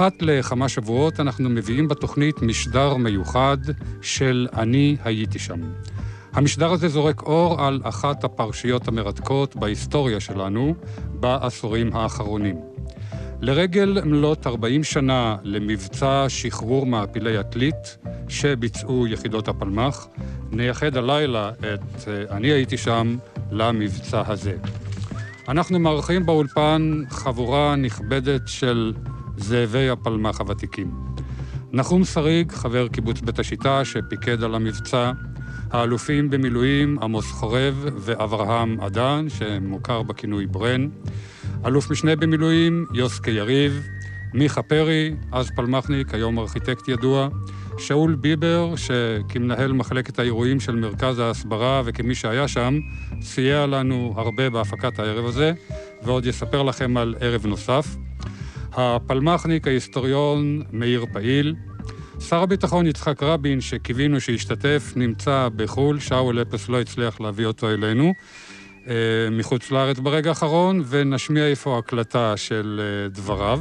אחת לכמה שבועות אנחנו מביאים בתוכנית משדר מיוחד של "אני הייתי שם". המשדר הזה זורק אור על אחת הפרשיות המרתקות בהיסטוריה שלנו בעשורים האחרונים. לרגל מלאת 40 שנה למבצע שחרור מעפילי עתלית שביצעו יחידות הפלמ"ח, נייחד הלילה את "אני הייתי שם" למבצע הזה. אנחנו מארחים באולפן חבורה נכבדת של זאבי הפלמ"ח הוותיקים. נחום שריג, חבר קיבוץ בית השיטה שפיקד על המבצע, האלופים במילואים עמוס חורב ואברהם אדן, שמוכר בכינוי ברן, אלוף משנה במילואים יוסקה יריב, מיכה פרי, אז פלמחניק, היום ארכיטקט ידוע, שאול ביבר, שכמנהל מחלקת האירועים של מרכז ההסברה וכמי שהיה שם, סייע לנו הרבה בהפקת הערב הזה, ועוד יספר לכם על ערב נוסף. הפלמחניק, ההיסטוריון מאיר פעיל, שר הביטחון יצחק רבין, שקיווינו שישתתף, נמצא בחו"ל, שאול אפס לא הצליח להביא אותו אלינו, אה, מחוץ לארץ ברגע האחרון, ונשמיע איפה הקלטה של אה, דבריו.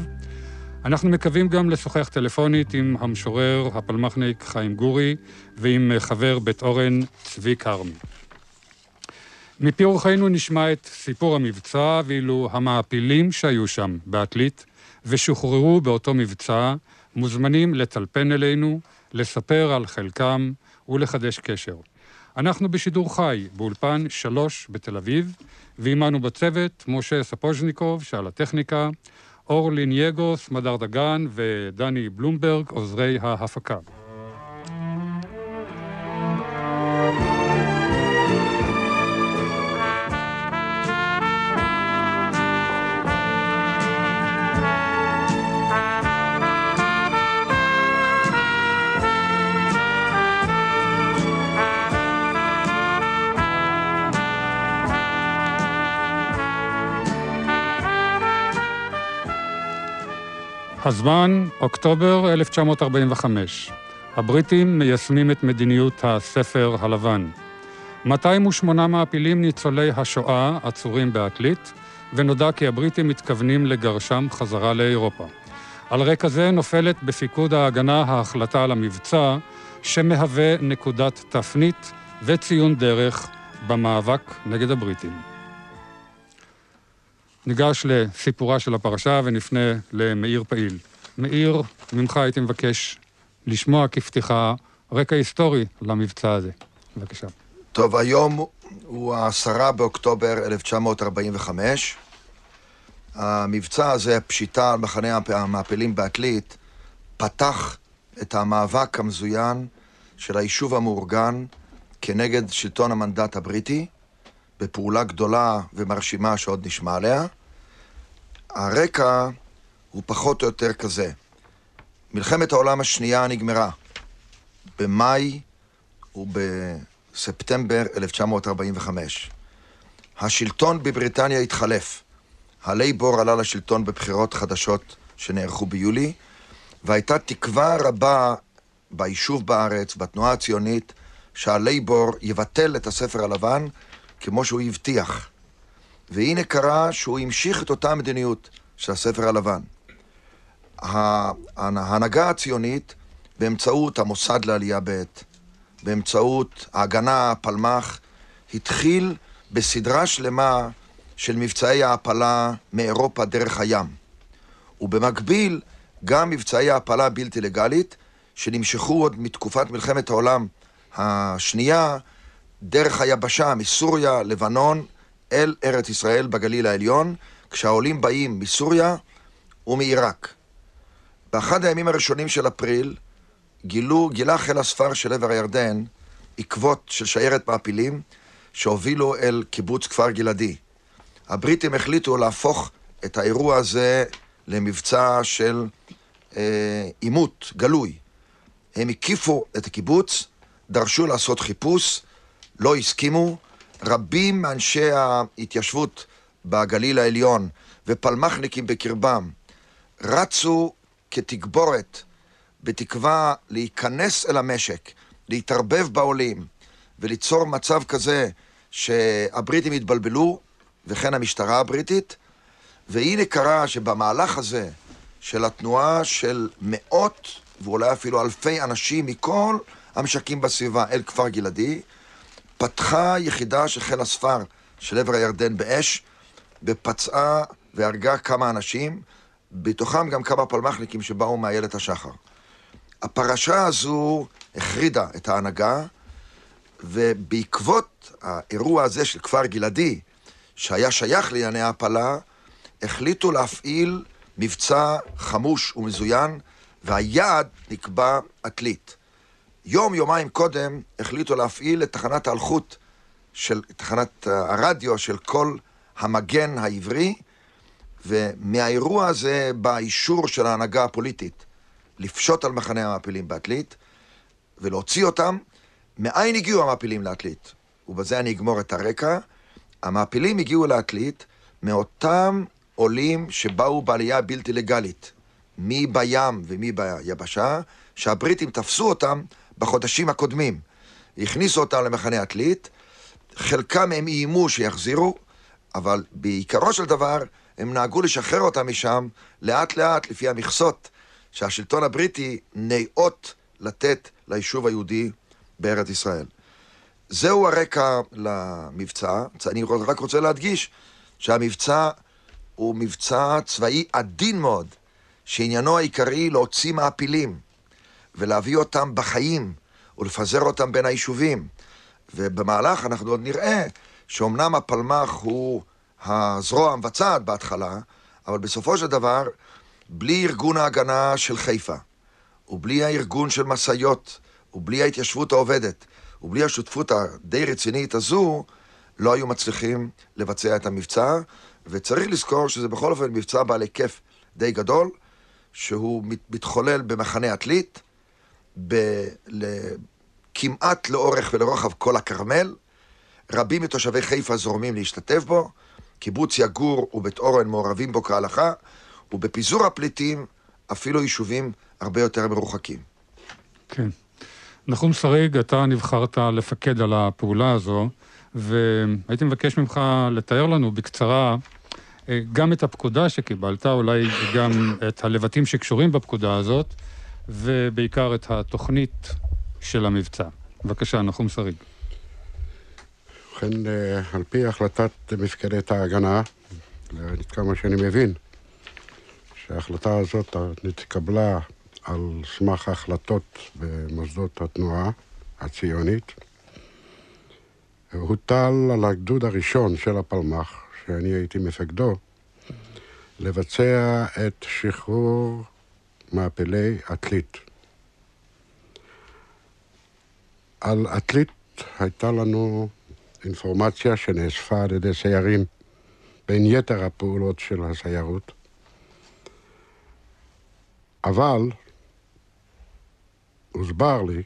אנחנו מקווים גם לשוחח טלפונית עם המשורר הפלמחניק חיים גורי ועם חבר בית אורן צבי כרמי. מפי אורחנו נשמע את סיפור המבצע, ואילו המעפילים שהיו שם בעתלית ושוחררו באותו מבצע, מוזמנים לטלפן אלינו, לספר על חלקם ולחדש קשר. אנחנו בשידור חי באולפן שלוש בתל אביב, ועימנו בצוות משה ספוז'ניקוב שעל הטכניקה, אורלי נייגוס, מדר דגן ודני בלומברג, עוזרי ההפקה. הזמן, אוקטובר 1945. הבריטים מיישמים את מדיניות הספר הלבן. 208 מעפילים ניצולי השואה עצורים בעתלית, ונודע כי הבריטים מתכוונים לגרשם חזרה לאירופה. על רקע זה נופלת בפיקוד ההגנה ההחלטה על המבצע, שמהווה נקודת תפנית וציון דרך במאבק נגד הבריטים. ניגש לסיפורה של הפרשה ונפנה למאיר פעיל. מאיר, ממך הייתי מבקש לשמוע כפתיחה רקע היסטורי למבצע הזה. בבקשה. טוב, היום הוא העשרה באוקטובר 1945. המבצע הזה, פשיטה על מחנה המעפילים בעתלית, פתח את המאבק המזוין של היישוב המאורגן כנגד שלטון המנדט הבריטי, בפעולה גדולה ומרשימה שעוד נשמע עליה. הרקע הוא פחות או יותר כזה. מלחמת העולם השנייה נגמרה במאי ובספטמבר 1945. השלטון בבריטניה התחלף. הלייבור עלה לשלטון בבחירות חדשות שנערכו ביולי, והייתה תקווה רבה ביישוב בארץ, בתנועה הציונית, שהלייבור יבטל את הספר הלבן כמו שהוא הבטיח. והנה קרה שהוא המשיך את אותה מדיניות של הספר הלבן. ההנהגה הציונית, באמצעות המוסד לעלייה ב', באמצעות ההגנה, הפלמ"ח, התחיל בסדרה שלמה של מבצעי העפלה מאירופה דרך הים. ובמקביל, גם מבצעי העפלה הבלתי לגלית, שנמשכו עוד מתקופת מלחמת העולם השנייה, דרך היבשה, מסוריה, לבנון, אל ארץ ישראל בגליל העליון, כשהעולים באים מסוריה ומעיראק. באחד הימים הראשונים של אפריל גילו, גילה חיל הספר של עבר הירדן עקבות של שיירת מעפילים שהובילו אל קיבוץ כפר גלעדי. הבריטים החליטו להפוך את האירוע הזה למבצע של אה, עימות אה, גלוי. הם הקיפו את הקיבוץ, דרשו לעשות חיפוש, לא הסכימו. רבים מאנשי ההתיישבות בגליל העליון ופלמחניקים בקרבם רצו כתגבורת בתקווה להיכנס אל המשק, להתערבב בעולים וליצור מצב כזה שהבריטים יתבלבלו וכן המשטרה הבריטית והנה קרה שבמהלך הזה של התנועה של מאות ואולי אפילו אלפי אנשים מכל המשקים בסביבה אל כפר גלעדי, פתחה יחידה של חיל הספר של עבר הירדן באש, ופצעה והרגה כמה אנשים, בתוכם גם כמה פלמחניקים שבאו מאיילת השחר. הפרשה הזו החרידה את ההנהגה, ובעקבות האירוע הזה של כפר גלעדי, שהיה שייך לענייני ההפלה, החליטו להפעיל מבצע חמוש ומזוין, והיעד נקבע עתלית. יום, יומיים קודם, החליטו להפעיל את תחנת האלחוט של תחנת הרדיו של כל המגן העברי, ומהאירוע הזה בא אישור של ההנהגה הפוליטית לפשוט על מחנה המעפילים בעתלית ולהוציא אותם. מאין הגיעו המעפילים לעתלית? ובזה אני אגמור את הרקע. המעפילים הגיעו לעתלית מאותם עולים שבאו בעלייה בלתי לגלית, מי בים ומי ביבשה, שהבריטים תפסו אותם בחודשים הקודמים. הכניסו אותם למחנה עתלית, חלקם הם איימו שיחזירו, אבל בעיקרו של דבר הם נהגו לשחרר אותם משם לאט לאט לפי המכסות שהשלטון הבריטי נאות לתת ליישוב היהודי בארץ ישראל. זהו הרקע למבצע. אני רק רוצה להדגיש שהמבצע הוא מבצע צבאי עדין מאוד, שעניינו העיקרי להוציא מעפילים ולהביא אותם בחיים ולפזר אותם בין היישובים. ובמהלך אנחנו עוד נראה שאומנם הפלמ"ח הוא הזרוע המבצעת בהתחלה, אבל בסופו של דבר, בלי ארגון ההגנה של חיפה, ובלי הארגון של משאיות, ובלי ההתיישבות העובדת, ובלי השותפות הדי רצינית הזו, לא היו מצליחים לבצע את המבצע, וצריך לזכור שזה בכל אופן מבצע בעל היקף די גדול, שהוא מתחולל במחנה עתלית, ב- כמעט לאורך ולרוחב כל הכרמל. רבים מתושבי חיפה זורמים להשתתף בו, קיבוץ יגור ובית אורן מעורבים בו כהלכה, ובפיזור הפליטים אפילו יישובים הרבה יותר מרוחקים. כן. נחום שריג, אתה נבחרת לפקד על הפעולה הזו, והייתי מבקש ממך לתאר לנו בקצרה אה, גם את הפקודה שקיבלת, אולי גם את הלבטים שקשורים בפקודה הזאת, ובעיקר את התוכנית של המבצע. בבקשה, נחום שריג. ובכן, אה, על פי החלטת מפקדת ההגנה, עד כמה שאני מבין, שההחלטה הזאת נתקבלה על סמך החלטות במוסדות התנועה הציונית, הוטל על הגדוד הראשון של הפלמ"ח, שאני הייתי מפקדו, לבצע את שחרור מעפילי עתלית. על עתלית הייתה לנו אינפורמציה שנאספה על ידי סיירים בין יתר הפעולות של הסיירות. אבל הוסבר לי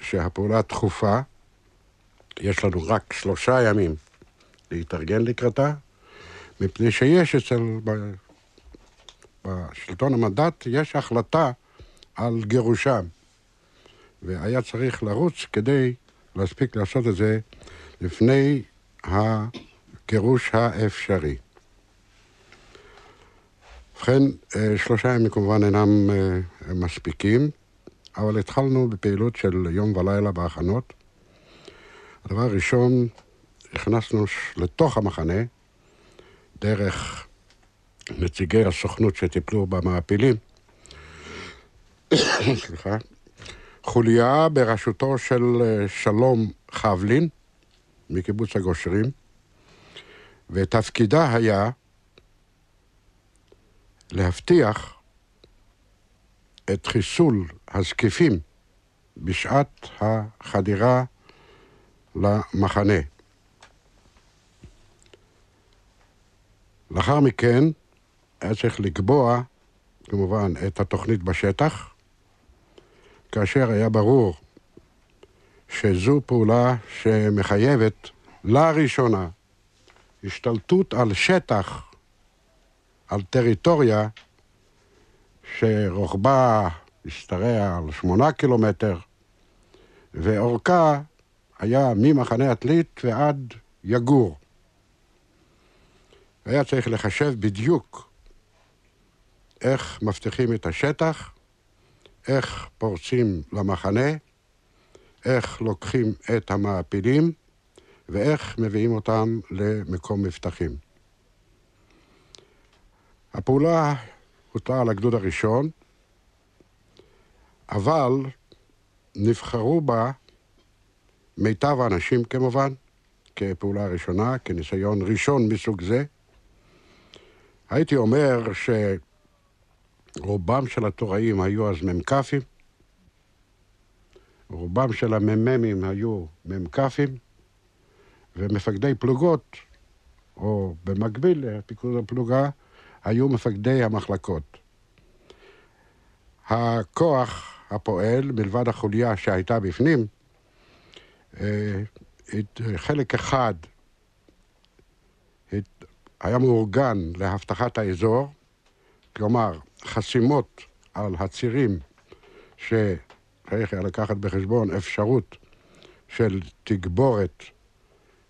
שהפעולה הדחופה, יש לנו רק שלושה ימים להתארגן לקראתה, מפני שיש אצל, בשלטון המנדט, יש החלטה על גירושם. והיה צריך לרוץ כדי להספיק לעשות את זה לפני הגירוש האפשרי. ובכן, אה, שלושה ימים כמובן אינם אה, מספיקים, אבל התחלנו בפעילות של יום ולילה בהכנות. הדבר הראשון, הכנסנו לתוך המחנה, דרך נציגי הסוכנות שטיפלו במעפילים, סליחה, חוליה בראשותו של אה, שלום חבלין, מקיבוץ הגושרים, ותפקידה היה להבטיח את חיסול הזקיפים בשעת החדירה למחנה. לאחר מכן היה צריך לקבוע, כמובן, את התוכנית בשטח, כאשר היה ברור שזו פעולה שמחייבת לראשונה השתלטות על שטח, על טריטוריה שרוחבה השתרע על שמונה קילומטר, ואורכה היה ממחנה עתלית ועד יגור. היה צריך לחשב בדיוק איך מבטיחים את השטח, איך פורצים למחנה, איך לוקחים את המעפילים ואיך מביאים אותם למקום מבטחים. הפעולה הוטלה על הגדוד הראשון, אבל נבחרו בה מיטב האנשים כמובן, כפעולה ראשונה, כניסיון ראשון מסוג זה. הייתי אומר שרובם של התוראים היו אז מ"כים, רובם של המ"מים היו מ"כים, ומפקדי פלוגות, או במקביל לפיקוד הפלוגה, היו מפקדי המחלקות. הכוח הפועל, מלבד החוליה שהייתה בפנים, אה, חלק אחד היה מאורגן להבטחת האזור, כלומר חסימות על הצירים שצריך לקחת בחשבון אפשרות של תגבורת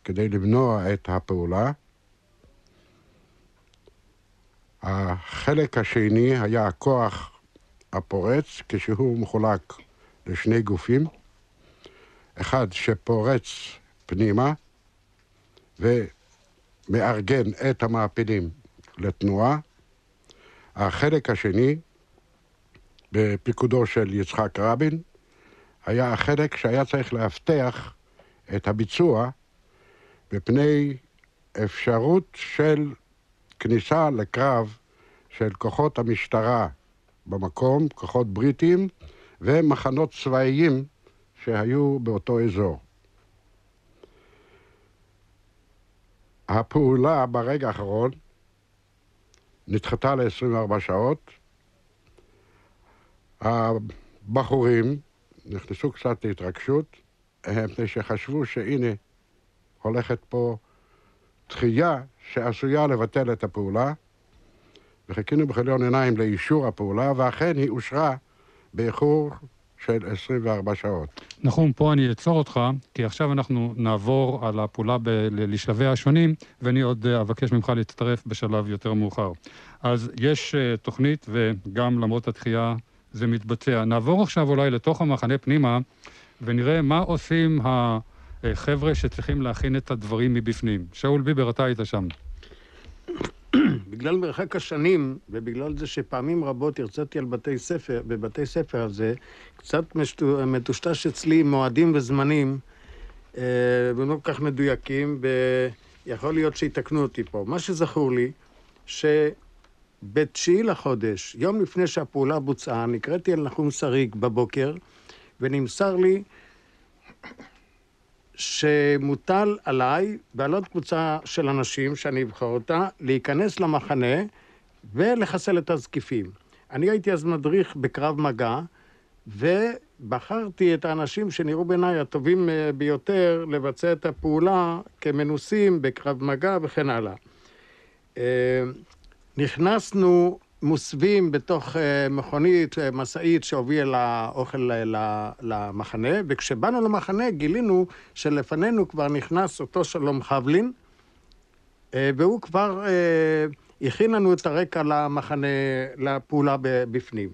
כדי למנוע את הפעולה. החלק השני היה הכוח הפורץ, כשהוא מחולק לשני גופים, אחד שפורץ פנימה ומארגן את המעפילים לתנועה. החלק השני, בפיקודו של יצחק רבין, היה החלק שהיה צריך לאבטח את הביצוע בפני אפשרות של כניסה לקרב של כוחות המשטרה במקום, כוחות בריטים ומחנות צבאיים שהיו באותו אזור. הפעולה ברגע האחרון נדחתה ל-24 שעות. הבחורים נכנסו קצת להתרגשות, מפני שחשבו שהנה הולכת פה דחייה שעשויה לבטל את הפעולה, וחיכינו בכליון עיניים לאישור הפעולה, ואכן היא אושרה באיחור של 24 שעות. נחום, פה אני אעצור אותך, כי עכשיו אנחנו נעבור על הפעולה ב- לשלביה השונים, ואני עוד אה, אבקש ממך להצטרף בשלב יותר מאוחר. אז יש uh, תוכנית, וגם למרות התחייה זה מתבצע. נעבור עכשיו אולי לתוך המחנה פנימה, ונראה מה עושים החבר'ה שצריכים להכין את הדברים מבפנים. שאול ביבר, אתה היית שם. בגלל מרחק השנים, ובגלל זה שפעמים רבות הרציתי על בתי ספר, בבתי ספר הזה, קצת מטושטש אצלי מועדים וזמנים, אה, ולא כל כך מדויקים, ויכול להיות שיתקנו אותי פה. מה שזכור לי, שבתשיעי לחודש, יום לפני שהפעולה בוצעה, נקראתי אל נחום שריג בבוקר, ונמסר לי שמוטל עליי ועל עוד קבוצה של אנשים, שאני אבחר אותה, להיכנס למחנה ולחסל את הזקיפים. אני הייתי אז מדריך בקרב מגע, ובחרתי את האנשים שנראו בעיניי הטובים אה, ביותר לבצע את הפעולה כמנוסים בקרב מגע וכן הלאה. אה, נכנסנו מוסווים בתוך אה, מכונית, אה, משאית שהובילה האוכל למחנה, וכשבאנו למחנה גילינו שלפנינו כבר נכנס אותו שלום חבלין, אה, והוא כבר הכין לנו את הרקע למחנה, לפעולה בפנים.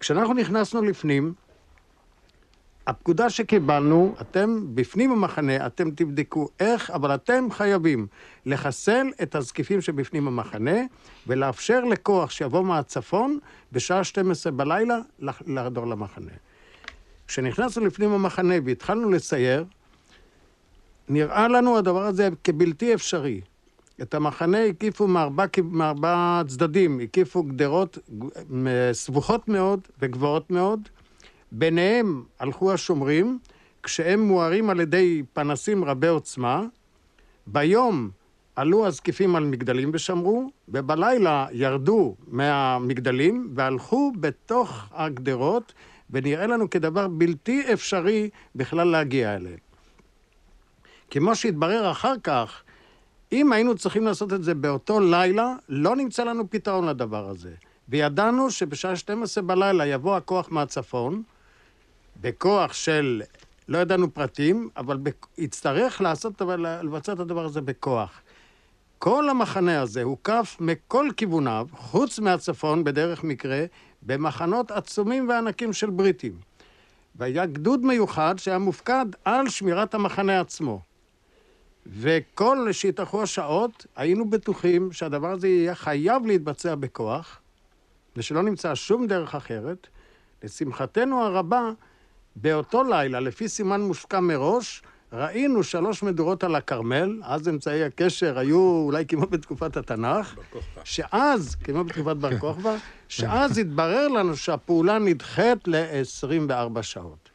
כשאנחנו נכנסנו לפנים, הפקודה שקיבלנו, אתם בפנים המחנה, אתם תבדקו איך, אבל אתם חייבים לחסל את הזקיפים שבפנים המחנה ולאפשר לכוח שיבוא מהצפון בשעה 12 בלילה לחדור למחנה. כשנכנסנו לפנים המחנה והתחלנו לצייר, נראה לנו הדבר הזה כבלתי אפשרי. את המחנה הקיפו מארבע, מארבע צדדים, הקיפו גדרות סבוכות מאוד וגבוהות מאוד, ביניהם הלכו השומרים, כשהם מוארים על ידי פנסים רבי עוצמה. ביום עלו הזקיפים על מגדלים ושמרו, ובלילה ירדו מהמגדלים והלכו בתוך הגדרות, ונראה לנו כדבר בלתי אפשרי בכלל להגיע אליהם. כמו שהתברר אחר כך, אם היינו צריכים לעשות את זה באותו לילה, לא נמצא לנו פתרון לדבר הזה. וידענו שבשעה 12 בלילה יבוא הכוח מהצפון, בכוח של, לא ידענו פרטים, אבל יצטרך לעשות, לבצע את הדבר הזה בכוח. כל המחנה הזה הוקף מכל כיווניו, חוץ מהצפון, בדרך מקרה, במחנות עצומים וענקים של בריטים. והיה גדוד מיוחד שהיה מופקד על שמירת המחנה עצמו. וכל שהתאחרו השעות, היינו בטוחים שהדבר הזה יהיה חייב להתבצע בכוח, ושלא נמצא שום דרך אחרת. לשמחתנו הרבה, באותו לילה, לפי סימן מוסכם מראש, ראינו שלוש מדורות על הכרמל, אז אמצעי הקשר היו אולי כמו בתקופת התנ"ך, שאז, כמו בתקופת בר כוכבא, שאז התברר לנו שהפעולה נדחית ל-24 שעות.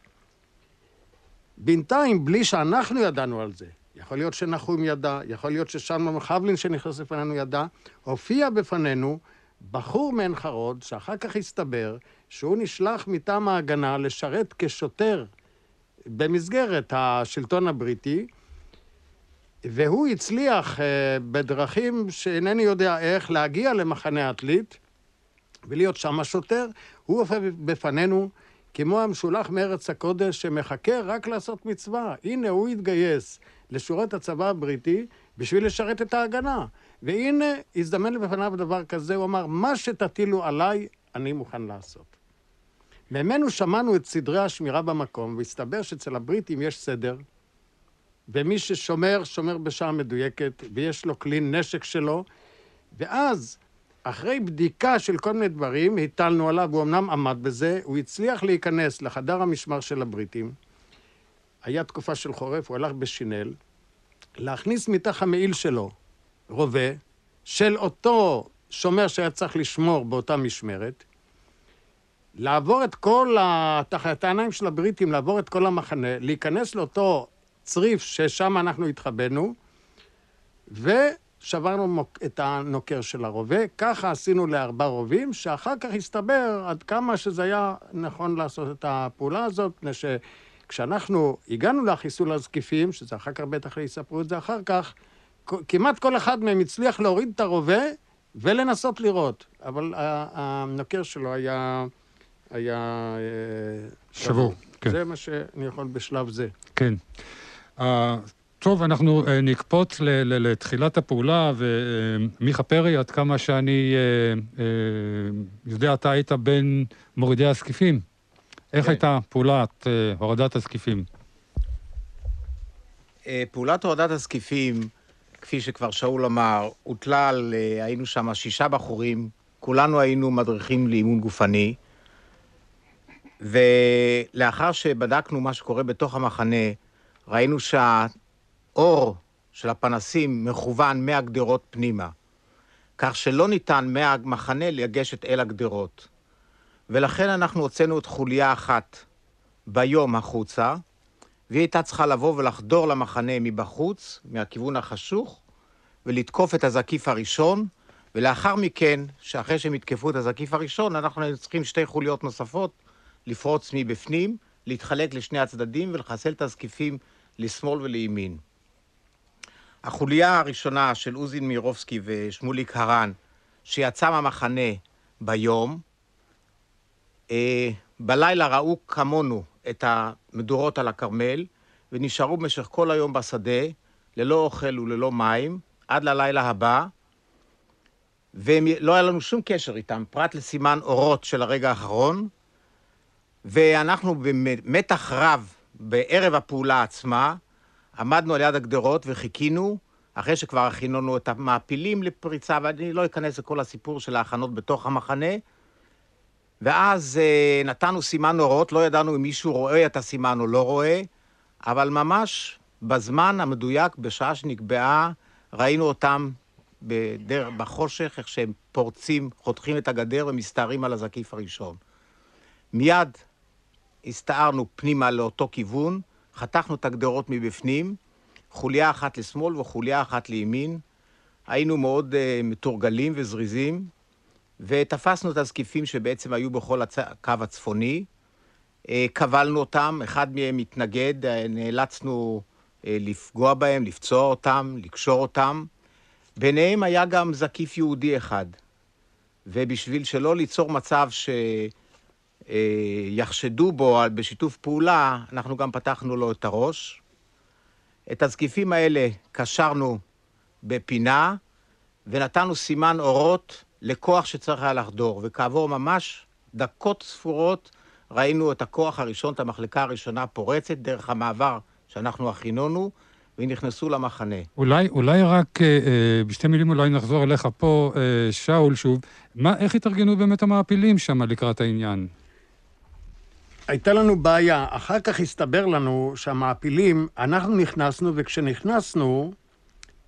בינתיים, בלי שאנחנו ידענו על זה, יכול להיות שנחום ידע, יכול להיות ששלמה חבלין שנכנס לפנינו ידע, הופיע בפנינו בחור מעין חרוד, שאחר כך הסתבר שהוא נשלח מטעם ההגנה לשרת כשוטר במסגרת השלטון הבריטי, והוא הצליח uh, בדרכים שאינני יודע איך להגיע למחנה עתלית ולהיות שם השוטר. הוא הופיע בפנינו כמו המשולח מארץ הקודש שמחכה רק לעשות מצווה. הנה, הוא התגייס לשורת הצבא הבריטי בשביל לשרת את ההגנה. והנה, הזדמן בפניו דבר כזה, הוא אמר, מה שתטילו עליי, אני מוכן לעשות. ממנו שמענו את סדרי השמירה במקום, והסתבר שאצל הבריטים יש סדר, ומי ששומר, שומר בשעה מדויקת, ויש לו כלי נשק שלו, ואז, אחרי בדיקה של כל מיני דברים, הטלנו עליו, הוא אמנם עמד בזה, הוא הצליח להיכנס לחדר המשמר של הבריטים. היה תקופה של חורף, הוא הלך בשינל, להכניס מתח המעיל שלו רובה של אותו שומר שהיה צריך לשמור באותה משמרת, לעבור את כל. תחת העיניים של הבריטים, לעבור את כל המחנה, להיכנס לאותו צריף ששם אנחנו התחבאנו, ושברנו את הנוקר של הרובה. ככה עשינו לארבע רובים, שאחר כך הסתבר עד כמה שזה היה נכון לעשות את הפעולה הזאת, מפני שכשאנחנו הגענו לחיסול הזקיפים, שזה אחר כך בטח יספרו את זה אחר כך, כמעט כל אחד מהם הצליח להוריד את הרובה ולנסות לראות, אבל הנוקר שלו היה... היה אה, שבור. כן. זה מה שאני יכול בשלב זה. כן. Uh, טוב, אנחנו uh, נקפוץ לתחילת הפעולה, ומיכה פרי, עד כמה שאני uh, uh, יודע, אתה היית בין מורידי הזקיפים. איך כן. הייתה פעולת uh, הורדת הזקיפים? פעולת הורדת הזקיפים, כפי שכבר שאול אמר, הוטלה על, היינו שם שישה בחורים, כולנו היינו מדריכים לאימון גופני. ולאחר שבדקנו מה שקורה בתוך המחנה, ראינו שהאור של הפנסים מכוון מהגדרות פנימה, כך שלא ניתן מהמחנה לגשת אל הגדרות. ולכן אנחנו הוצאנו את חוליה אחת ביום החוצה, והיא הייתה צריכה לבוא ולחדור למחנה מבחוץ, מהכיוון החשוך, ולתקוף את הזקיף הראשון, ולאחר מכן, שאחרי שהם יתקפו את הזקיף הראשון, אנחנו צריכים שתי חוליות נוספות, לפרוץ מבפנים, להתחלק לשני הצדדים ולחסל את הזקיפים לשמאל ולימין. החוליה הראשונה של עוזין מירובסקי ושמוליק הרן, שיצא מהמחנה ביום, אה, בלילה ראו כמונו את המדורות על הכרמל, ונשארו במשך כל היום בשדה, ללא אוכל וללא מים, עד ללילה הבא, ולא היה לנו שום קשר איתם, פרט לסימן אורות של הרגע האחרון, ואנחנו במתח רב בערב הפעולה עצמה, עמדנו על יד הגדרות וחיכינו, אחרי שכבר הכינו לנו את המעפילים לפריצה, ואני לא אכנס לכל הסיפור של ההכנות בתוך המחנה. ואז אה, נתנו סימן אורות, לא ידענו אם מישהו רואה את הסימן או לא רואה, אבל ממש בזמן המדויק, בשעה שנקבעה, ראינו אותם בדר... בחושך, איך שהם פורצים, חותכים את הגדר ומסתערים על הזקיף הראשון. מיד הסתערנו פנימה לאותו כיוון, חתכנו את הגדרות מבפנים, חוליה אחת לשמאל וחוליה אחת לימין. היינו מאוד uh, מתורגלים וזריזים, ותפסנו את הזקיפים שבעצם היו בכל הצ... הקו הצפוני. Uh, כבלנו אותם, אחד מהם התנגד, uh, נאלצנו uh, לפגוע בהם, לפצוע אותם, לקשור אותם. ביניהם היה גם זקיף יהודי אחד. ובשביל שלא ליצור מצב ש... אה, יחשדו בו בשיתוף פעולה, אנחנו גם פתחנו לו את הראש. את הזקיפים האלה קשרנו בפינה, ונתנו סימן אורות לכוח שצריך היה לחדור, וכעבור ממש דקות ספורות ראינו את הכוח הראשון, את המחלקה הראשונה פורצת דרך המעבר שאנחנו הכינונו, ונכנסו למחנה. אולי, אולי רק אה, אה, בשתי מילים אולי נחזור אליך פה, אה, שאול, שוב. מה, איך התארגנו באמת המעפילים שם לקראת העניין? הייתה לנו בעיה. אחר כך הסתבר לנו שהמעפילים, אנחנו נכנסנו, וכשנכנסנו,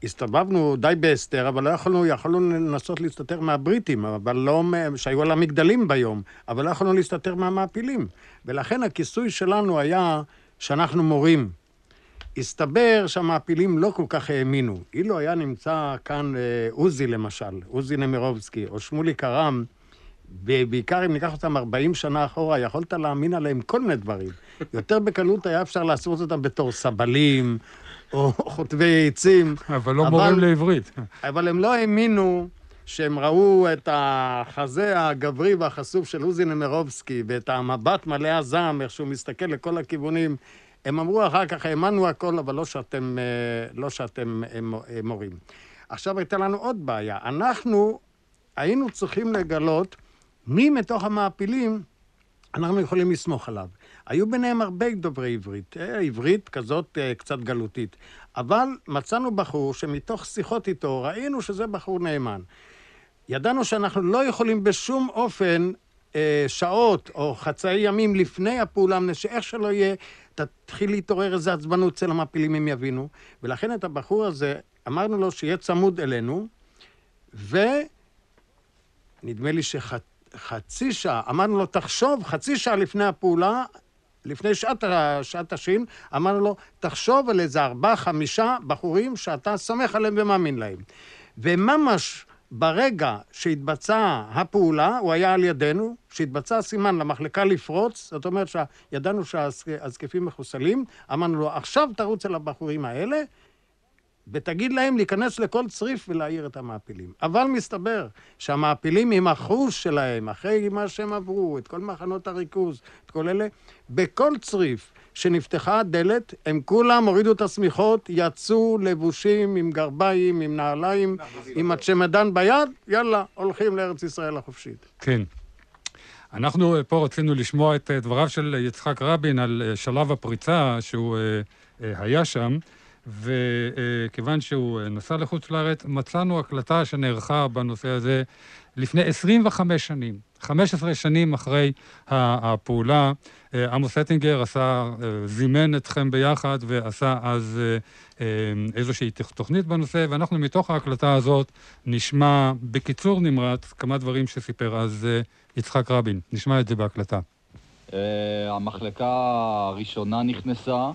הסתובבנו די בהסתר, אבל לא יכולנו, יכולנו לנסות להסתתר מהבריטים, אבל לא, שהיו על המגדלים ביום, אבל לא יכולנו להסתתר מהמעפילים. ולכן הכיסוי שלנו היה שאנחנו מורים. הסתבר שהמעפילים לא כל כך האמינו. אילו היה נמצא כאן אה, עוזי למשל, עוזי נמירובסקי, או שמולי קרם, ובעיקר אם ניקח אותם 40 שנה אחורה, יכולת להאמין עליהם כל מיני דברים. יותר בקלות היה אפשר לעשות אותם בתור סבלים, או חוטבי עצים. אבל לא אבל, מורים לעברית. אבל הם לא האמינו שהם ראו את החזה הגברי והחשוף של עוזי נמירובסקי, ואת המבט מלא הזעם, איך שהוא מסתכל לכל הכיוונים. הם אמרו אחר כך, האמנו הכל, אבל לא שאתם, אה, לא שאתם אה, אה, מורים. עכשיו הייתה לנו עוד בעיה. אנחנו היינו צריכים לגלות מי מתוך המעפילים אנחנו יכולים לסמוך עליו. היו ביניהם הרבה דוברי עברית, עברית כזאת קצת גלותית. אבל מצאנו בחור שמתוך שיחות איתו ראינו שזה בחור נאמן. ידענו שאנחנו לא יכולים בשום אופן שעות או חצאי ימים לפני הפעולה, שאיך שלא יהיה, תתחיל להתעורר איזה עצבנות אצל המעפילים, הם יבינו. ולכן את הבחור הזה, אמרנו לו שיהיה צמוד אלינו, ונדמה לי שחצי שעה, אמרנו לו, תחשוב, חצי שעה לפני הפעולה, לפני שעת, שעת השין, אמרנו לו, תחשוב על איזה ארבעה, חמישה בחורים שאתה סומך עליהם ומאמין להם. וממש ברגע שהתבצעה הפעולה, הוא היה על ידינו, שהתבצע סימן למחלקה לפרוץ, זאת אומרת שידענו שהזקפים מחוסלים, אמרנו לו, עכשיו תרוץ אל הבחורים האלה, ותגיד להם להיכנס לכל צריף ולהעיר את המעפילים. אבל מסתבר שהמעפילים עם החוש שלהם, אחרי מה שהם עברו, את כל מחנות הריכוז, את כל אלה, בכל צריף שנפתחה הדלת, הם כולם הורידו את השמיכות, יצאו לבושים עם גרביים, עם נעליים, עם הצ'מדן ביד, יאללה, הולכים לארץ ישראל החופשית. כן. אנחנו פה רצינו לשמוע את דבריו של יצחק רבין על שלב הפריצה שהוא היה שם. וכיוון שהוא נסע לחוץ לארץ, מצאנו הקלטה שנערכה בנושא הזה לפני 25 שנים. 15 שנים אחרי הפעולה, עמוס אטינגר עשה, זימן אתכם ביחד ועשה אז איזושהי תוכנית בנושא, ואנחנו מתוך ההקלטה הזאת נשמע בקיצור נמרץ כמה דברים שסיפר אז יצחק רבין. נשמע את זה בהקלטה. המחלקה הראשונה נכנסה.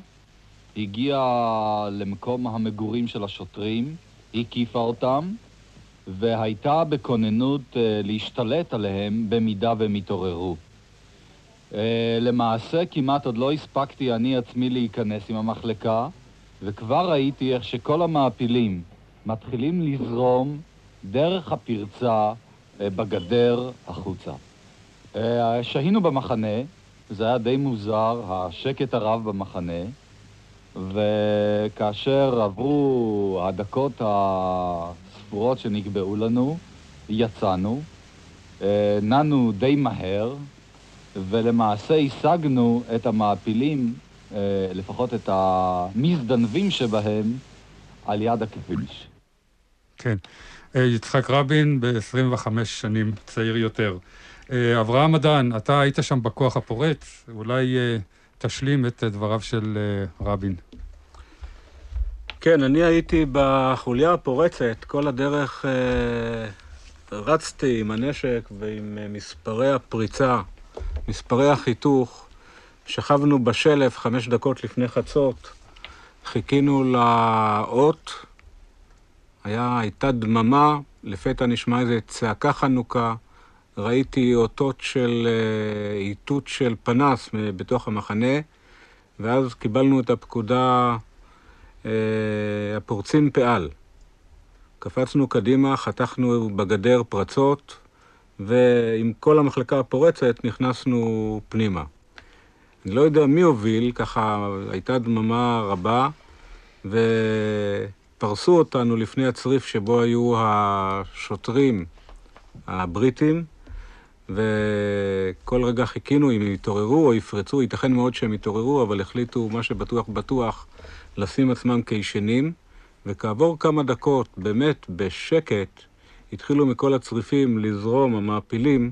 הגיעה למקום המגורים של השוטרים, הקיפה אותם, והייתה בכוננות uh, להשתלט עליהם במידה והם יתעוררו. Uh, למעשה כמעט עוד לא הספקתי אני עצמי להיכנס עם המחלקה, וכבר ראיתי איך שכל המעפילים מתחילים לזרום דרך הפרצה uh, בגדר החוצה. שהינו במחנה, זה היה די מוזר, השקט הרב במחנה. וכאשר עברו הדקות הספורות שנקבעו לנו, יצאנו, אה, נענו די מהר, ולמעשה השגנו את המעפילים, אה, לפחות את המזדנבים שבהם, על יד הכביש. כן. אה, יצחק רבין ב-25 שנים צעיר יותר. אברהם אדן, אתה היית שם בכוח הפורץ, אולי תשלים את דבריו של רבין. כן, אני הייתי בחוליה הפורצת, כל הדרך אה, רצתי עם הנשק ועם אה, מספרי הפריצה, מספרי החיתוך. שכבנו בשלף חמש דקות לפני חצות, חיכינו לאות, היה, הייתה דממה, לפתע נשמע איזו צעקה חנוכה, ראיתי אותות של אה, איתות של פנס בתוך המחנה, ואז קיבלנו את הפקודה אה, הפורצים פעל. קפצנו קדימה, חתכנו בגדר פרצות, ועם כל המחלקה הפורצת נכנסנו פנימה. אני לא יודע מי הוביל, ככה הייתה דממה רבה, פרסו אותנו לפני הצריף שבו היו השוטרים הבריטים, וכל רגע חיכינו אם יתעוררו או יפרצו, ייתכן מאוד שהם יתעוררו, אבל החליטו, מה שבטוח בטוח, לשים עצמם כישנים, וכעבור כמה דקות, באמת בשקט, התחילו מכל הצריפים לזרום המעפילים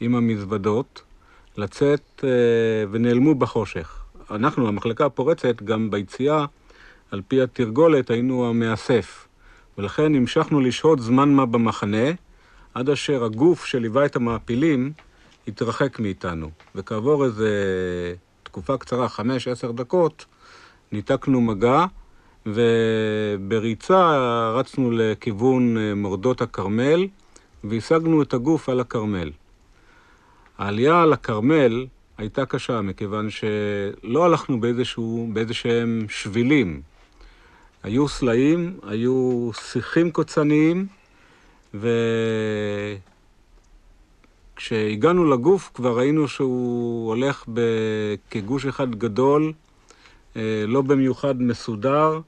עם המזוודות, לצאת אה, ונעלמו בחושך. אנחנו, המחלקה הפורצת, גם ביציאה, על פי התרגולת, היינו המאסף. ולכן המשכנו לשהות זמן מה במחנה, עד אשר הגוף שליווה את המעפילים התרחק מאיתנו. וכעבור איזה תקופה קצרה, חמש, עשר דקות, ניתקנו מגע, ובריצה רצנו לכיוון אה, מורדות הכרמל, והשגנו את הגוף על הכרמל. העלייה על הכרמל הייתה קשה, מכיוון שלא הלכנו באיזשהו, באיזשהם שבילים. היו סלעים, היו שיחים קוצניים, וכשהגענו לגוף כבר ראינו שהוא הולך כגוש אחד גדול, אה, לא במיוחד מסודר.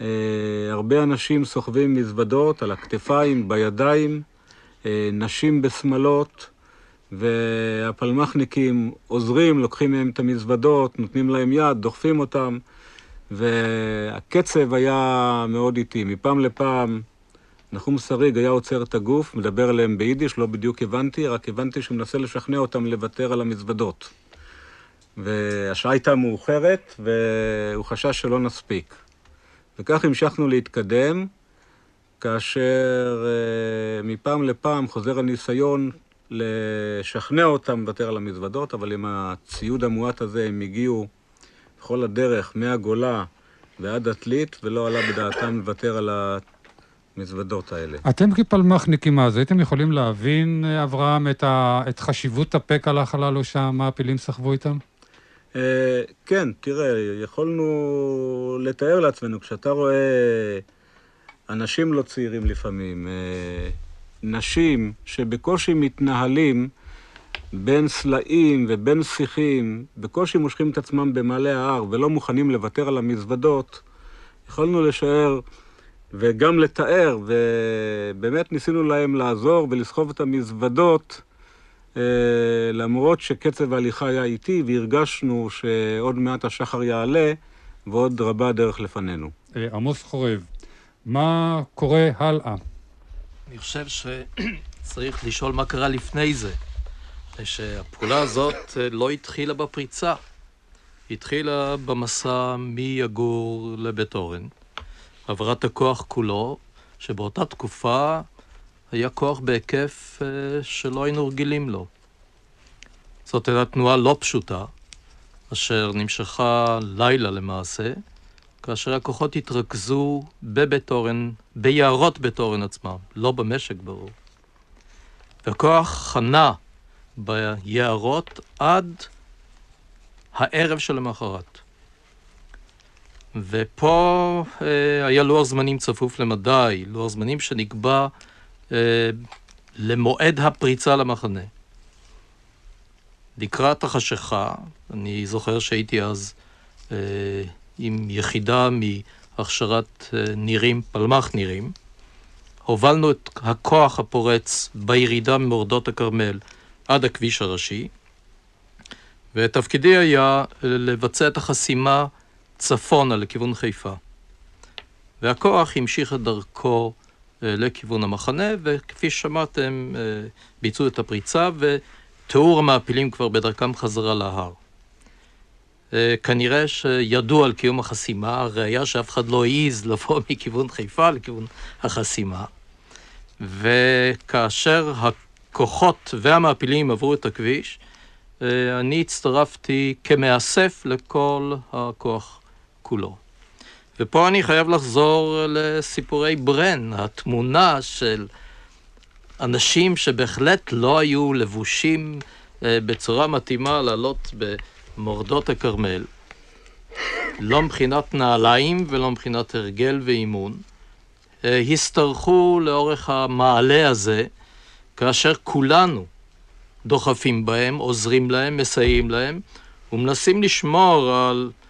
אה, הרבה אנשים סוחבים מזוודות על הכתפיים, בידיים, אה, נשים בשמלות, והפלמחניקים עוזרים, לוקחים מהם את המזוודות, נותנים להם יד, דוחפים אותם, והקצב היה מאוד איטי. מפעם לפעם נחום שריג היה עוצר את הגוף, מדבר אליהם ביידיש, לא בדיוק הבנתי, רק הבנתי שהוא מנסה לשכנע אותם לוותר על המזוודות. והשעה הייתה מאוחרת, והוא חשש שלא נספיק. וכך המשכנו להתקדם, כאשר uh, מפעם לפעם חוזר הניסיון לשכנע אותם לוותר על המזוודות, אבל עם הציוד המועט הזה הם הגיעו בכל הדרך מהגולה ועד עתלית, ולא עלה בדעתם לוותר על המזוודות האלה. אתם כפלמ"חניקים אז הייתם יכולים להבין, אברהם, את, ה... את חשיבות הפק הלך הללו שהמעפילים סחבו איתם? Uh, כן, תראה, יכולנו לתאר לעצמנו, כשאתה רואה אנשים לא צעירים לפעמים, uh, נשים שבקושי מתנהלים בין סלעים ובין שיחים, בקושי מושכים את עצמם במעלה ההר ולא מוכנים לוותר על המזוודות, יכולנו לשער וגם לתאר, ובאמת ניסינו להם לעזור ולסחוב את המזוודות, אה, למרות שקצב ההליכה היה איטי, והרגשנו שעוד מעט השחר יעלה, ועוד רבה הדרך לפנינו. אה, עמוס חורב, מה קורה הלאה? אני חושב שצריך לשאול מה קרה לפני זה. שהפעולה הזאת אה, לא התחילה בפריצה, היא התחילה במסע מיגור לבית אורן. העברת הכוח כולו, שבאותה תקופה היה כוח בהיקף אה, שלא היינו רגילים לו. זאת הייתה תנועה לא פשוטה, אשר נמשכה לילה למעשה, כאשר הכוחות התרכזו בבית אורן, ביערות בית אורן עצמם, לא במשק ברור. והכוח חנה ביערות עד הערב שלמחרת. ופה אה, היה לוח זמנים צפוף למדי, לוח זמנים שנקבע אה, למועד הפריצה למחנה. לקראת החשיכה, אני זוכר שהייתי אז אה, עם יחידה מהכשרת אה, נירים, פלמ"ח נירים, הובלנו את הכוח הפורץ בירידה ממורדות הכרמל עד הכביש הראשי, ותפקידי היה לבצע את החסימה צפונה לכיוון חיפה. והכוח המשיך את דרכו אה, לכיוון המחנה, וכפי ששמעתם, אה, ביצעו את הפריצה, ותיאור המעפילים כבר בדרכם חזרה להר. אה, כנראה שידעו על קיום החסימה, הראיה שאף אחד לא העז לבוא מכיוון חיפה לכיוון החסימה. וכאשר הכוחות והמעפילים עברו את הכביש, אני הצטרפתי כמאסף לכל הכוח כולו. ופה אני חייב לחזור לסיפורי ברן, התמונה של אנשים שבהחלט לא היו לבושים בצורה מתאימה לעלות במורדות הכרמל, לא מבחינת נעליים ולא מבחינת הרגל ואימון, השתרכו לאורך המעלה הזה, כאשר כולנו דוחפים בהם, עוזרים להם, מסייעים להם, ומנסים לשמור על אה,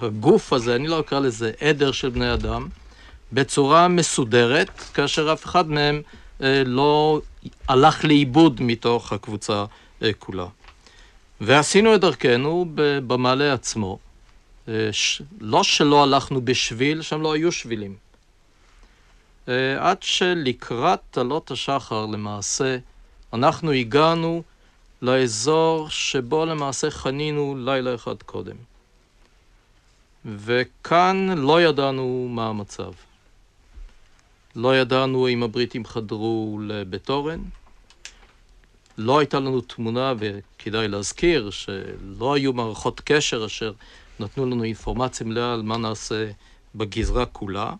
הגוף הזה, אני לא אקרא לזה עדר של בני אדם, בצורה מסודרת, כאשר אף אחד מהם אה, לא הלך לאיבוד מתוך הקבוצה אה, כולה. ועשינו את דרכנו במעלה עצמו. לא שלא הלכנו בשביל, שם לא היו שבילים. עד שלקראת עלות השחר למעשה, אנחנו הגענו לאזור שבו למעשה חנינו לילה אחד קודם. וכאן לא ידענו מה המצב. לא ידענו אם הבריטים חדרו לבית אורן. לא הייתה לנו תמונה, וכדאי להזכיר שלא היו מערכות קשר אשר נתנו לנו אינפורמציה מלאה על מה נעשה בגזרה כולה.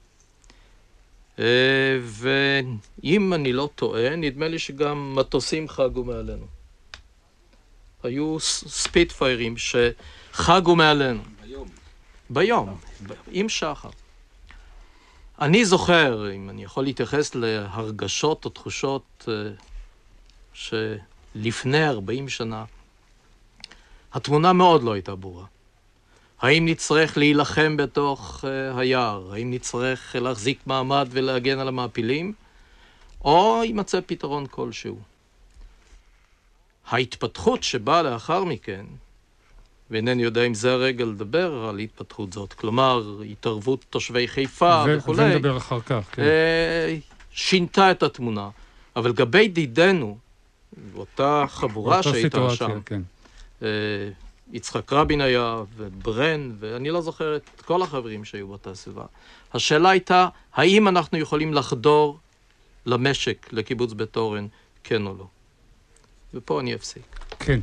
אה, ואם אני לא טועה, נדמה לי שגם מטוסים חגו מעלינו. היו ספיטפיירים שחגו מעלינו. ביום. עם שחר. אני זוכר, אם אני יכול להתייחס להרגשות או תחושות אה, שלפני 40 שנה, התמונה מאוד לא הייתה ברורה. האם נצטרך להילחם בתוך uh, היער? האם נצטרך להחזיק מעמד ולהגן על המעפילים? או יימצא פתרון כלשהו. ההתפתחות שבאה לאחר מכן, ואינני יודע אם זה הרגע לדבר על התפתחות זאת, כלומר, התערבות תושבי חיפה ו- וכולי, ונדבר אחר כך, כן. אה, שינתה את התמונה. אבל לגבי דידנו, אותה חבורה שהייתה שם, כן. אה, יצחק רבין היה, וברן, ואני לא זוכר את כל החברים שהיו באותה סביבה. השאלה הייתה, האם אנחנו יכולים לחדור למשק, לקיבוץ בית אורן, כן או לא. ופה אני אפסיק. כן.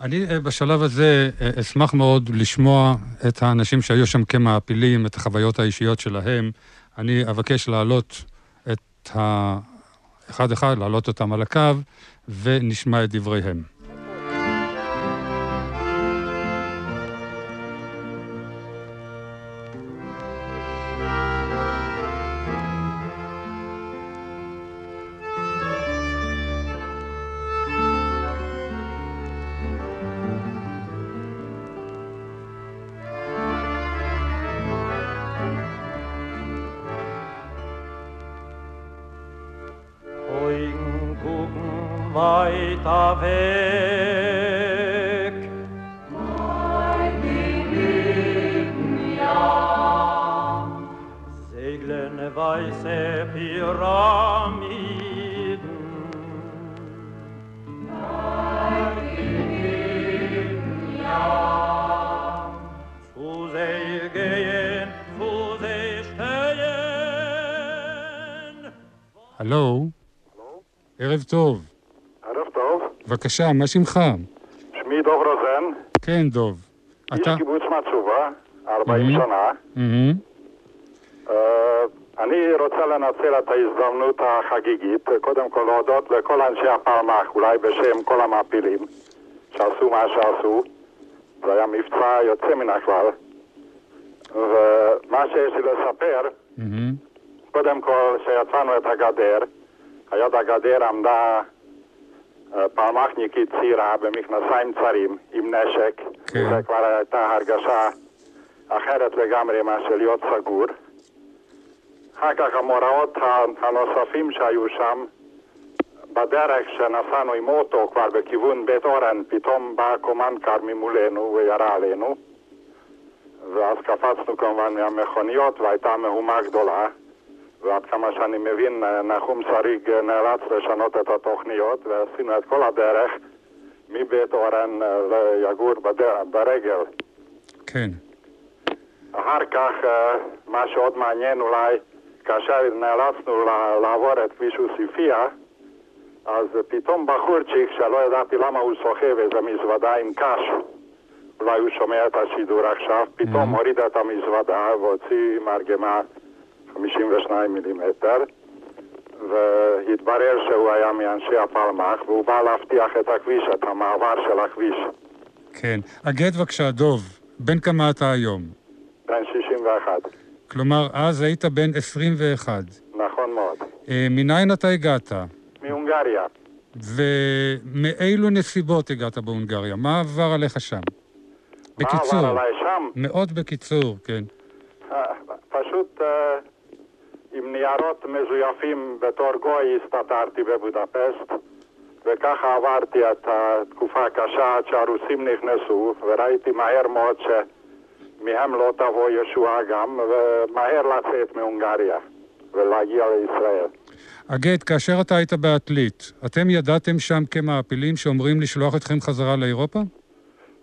אני אה, בשלב הזה אה, אשמח מאוד לשמוע את האנשים שהיו שם כמעפילים, את החוויות האישיות שלהם. אני אבקש להעלות את ה... אחד-אחד, להעלות אותם על הקו, ונשמע את דבריהם. בבקשה, מה שמך? שמי דוב רוזן. כן, דוב. איש אתה... קיבוץ מצובה, 40 mm-hmm. שנה. Mm-hmm. Uh, אני רוצה לנצל את ההזדמנות החגיגית, קודם כל להודות לכל אנשי הפלמ"ח, אולי בשם כל המעפילים, שעשו מה שעשו. זה היה מבצע יוצא מן הכלל. ומה שיש לי לספר, mm-hmm. קודם כל, כשיצאנו את הגדר, היד הגדר עמדה פלמחניקית צעירה במכנסיים צרים עם נשק, כן. זה כבר הייתה הרגשה אחרת לגמרי מאשר להיות סגור. אחר כך המוראות הנוספים שהיו שם, בדרך שנסענו עם אוטו כבר בכיוון בית אורן, פתאום בא קומנדקר ממולנו וירה עלינו. ואז קפצנו כמובן מהמכוניות והייתה מהומה גדולה. ועד כמה שאני מבין, נחום שריג נאלץ לשנות את התוכניות, ועשינו את כל הדרך מבית אורן ליגור ברגל. כן. אחר כך, אה, מה שעוד מעניין אולי, כאשר נאלצנו לעבור את כביש עוספיא, אז פתאום בחורצ'יק, שלא ידעתי למה הוא סוחב איזה מזוודה עם קש, אולי הוא שומע את השידור עכשיו, פתאום הוריד את המזוודה והוציא מרגמה 52 מילימטר, והתברר שהוא היה מאנשי הפלמ"ח, והוא בא להבטיח את הכביש, את המעבר של הכביש. כן. הגט בבקשה, דוב, בן כמה אתה היום? בן 61. כלומר, אז היית בן 21. נכון מאוד. אה, מניין אתה הגעת? מהונגריה. ומאילו נסיבות הגעת בהונגריה? מה עבר עליך שם? בקיצור. מה עבר עליי שם? מאוד בקיצור, כן. אה, פשוט אה, עם ניירות מזויפים בתור גוי הסתתרתי בבודפשט וככה עברתי את התקופה הקשה עד שהרוסים נכנסו וראיתי מהר מאוד שמהם לא תבוא ישועה גם ומהר לצאת מהונגריה ולהגיע לישראל. אגד, כאשר אתה היית בעתלית, אתם ידעתם שם כמעפילים שאומרים לשלוח אתכם חזרה לאירופה?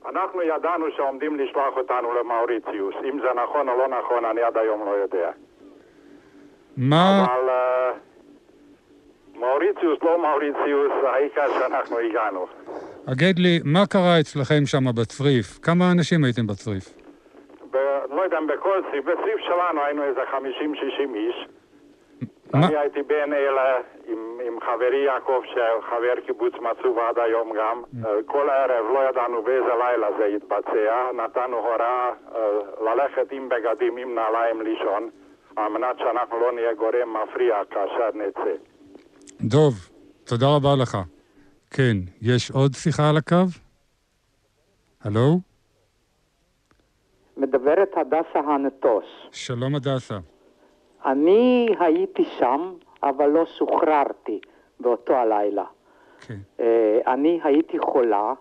אנחנו ידענו שעומדים לשלוח אותנו למאוריציוס. אם זה נכון או לא נכון, אני עד היום לא יודע. מה... אבל uh, מאוריציוס, לא מאוריציוס, העיקר שאנחנו הגענו. אגד לי, מה קרה אצלכם שם בצריף? כמה אנשים הייתם בצריף? ב, לא יודע, בכל צריף, בצריף שלנו היינו איזה 50-60 איש. מה? אני הייתי בין אלה עם, עם חברי יעקב, שחבר קיבוץ מצוב עד היום גם. Mm. אה, כל ערב לא ידענו באיזה לילה זה יתבצע. נתנו הוראה אה, ללכת עם בגדים, עם נעליים לישון, על מנת שאנחנו לא נהיה גורם מפריע כאשר נצא. דוב, תודה רבה לך. כן, יש עוד שיחה על הקו? הלו? מדברת הדסה הנטוש. שלום הדסה. אני הייתי שם, אבל לא שוחררתי באותו הלילה. כן. אה, אני הייתי חולה,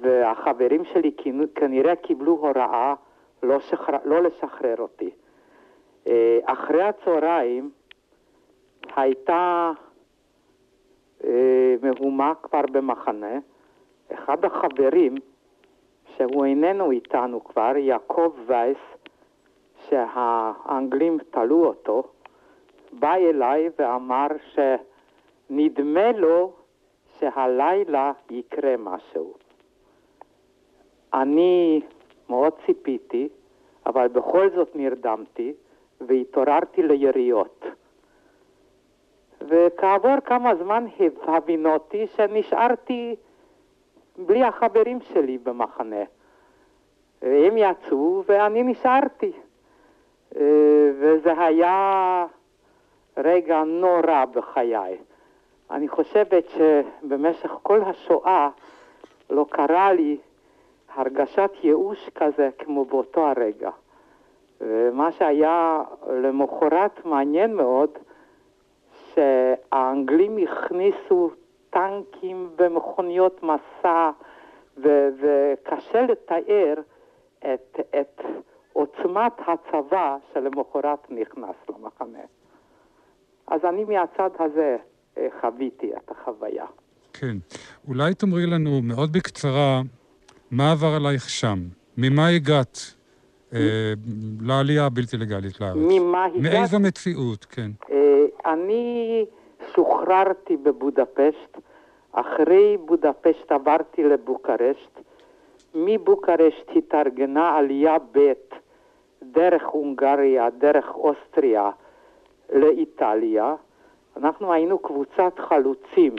והחברים שלי כנ- כנראה קיבלו הוראה לא, שחר... לא לשחרר אותי. אה, אחרי הצהריים הייתה אה, מהומה כבר במחנה. אחד החברים, שהוא איננו איתנו כבר, יעקב וייס, שהאנגלים תלו אותו, בא אליי ואמר שנדמה לו שהלילה יקרה משהו. אני מאוד ציפיתי, אבל בכל זאת נרדמתי והתעוררתי ליריות. וכעבור כמה זמן הבינותי שנשארתי בלי החברים שלי במחנה. הם יצאו ואני נשארתי. אה, וזה היה רגע נורא בחיי. אני חושבת שבמשך כל השואה לא קרה לי הרגשת ייאוש כזה כמו באותו הרגע. ומה שהיה למחרת מעניין מאוד, שהאנגלים הכניסו טנקים ומכוניות מסע, ו- וקשה לתאר את, את עוצמת הצבא שלמחרת נכנס למחנה. אז אני מהצד הזה אה, חוויתי את החוויה. כן. אולי תאמרי לנו מאוד בקצרה, מה עבר עלייך שם? ממה הגעת לעלייה הבלתי לגלית לארץ? ממה הגעת? מאיזו מציאות, כן. אה, אני שוחררתי בבודפשט, אחרי בודפשט עברתי לבוקרשט, מבוקרשט התארגנה עלייה ב' דרך הונגריה, דרך אוסטריה לאיטליה. אנחנו היינו קבוצת חלוצים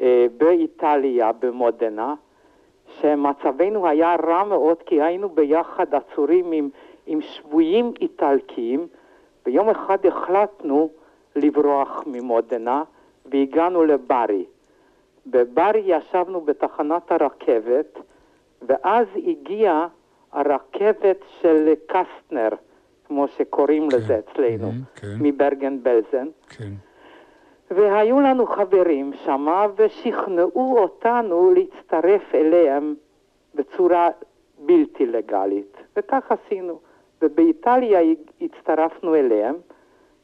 אה, באיטליה, במודנה, שמצבנו היה רע מאוד כי היינו ביחד עצורים עם, עם שבויים איטלקיים. ויום אחד החלטנו לברוח ממודנה והגענו לברי. בברי ישבנו בתחנת הרכבת, ואז הגיעה הרכבת של קסטנר, כמו שקוראים כן, לזה אצלנו, mhm, כן. מברגן בלזן. כן. והיו לנו חברים שמה ושכנעו אותנו להצטרף אליהם בצורה בלתי לגלית, וכך עשינו. ובאיטליה הצטרפנו אליהם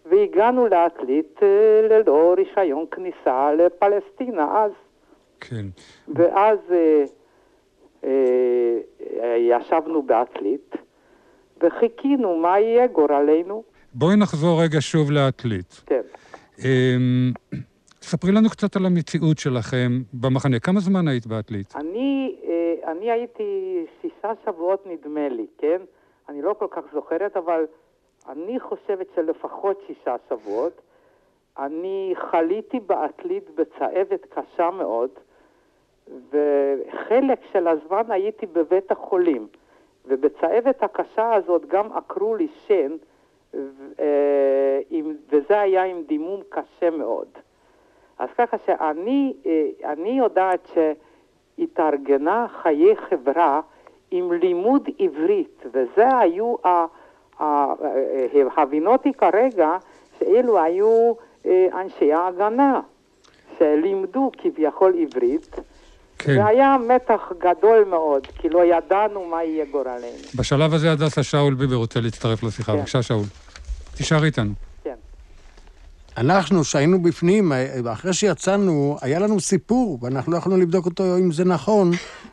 והגענו לעתלית אה, ללא רישיון כניסה לפלסטינה אז. כן. ואז אה, אה, אה, ישבנו בעתלית וחיכינו מה יהיה גורלנו. בואי נחזור רגע שוב לעתלית. כן. אמ, ספרי לנו קצת על המציאות שלכם במחנה. כמה זמן היית בעתלית? אני, אה, אני הייתי שישה שבועות נדמה לי, כן? אני לא כל כך זוכרת, אבל אני חושבת שלפחות שישה שבועות. אני חליתי בעתלית בצהבת קשה מאוד, וחלק של הזמן הייתי בבית החולים. ובצהבת הקשה הזאת גם עקרו לי שן, וזה היה עם דימום קשה מאוד. אז ככה שאני אה, אני יודעת שהתארגנה חיי חברה עם לימוד עברית, וזה היו הבינותי כרגע, שאלו היו אה, אנשי ההגנה, שלימדו כביכול עברית. כן. זה היה מתח גדול מאוד, כי לא ידענו מה יהיה גורלנו. בשלב הזה הדסה שאול ביבר רוצה להצטרף לשיחה. כן. בבקשה, שאול. תישאר איתנו. כן. אנחנו, שהיינו בפנים, אחרי שיצאנו, היה לנו סיפור, ואנחנו לא יכולנו לבדוק אותו אם זה נכון,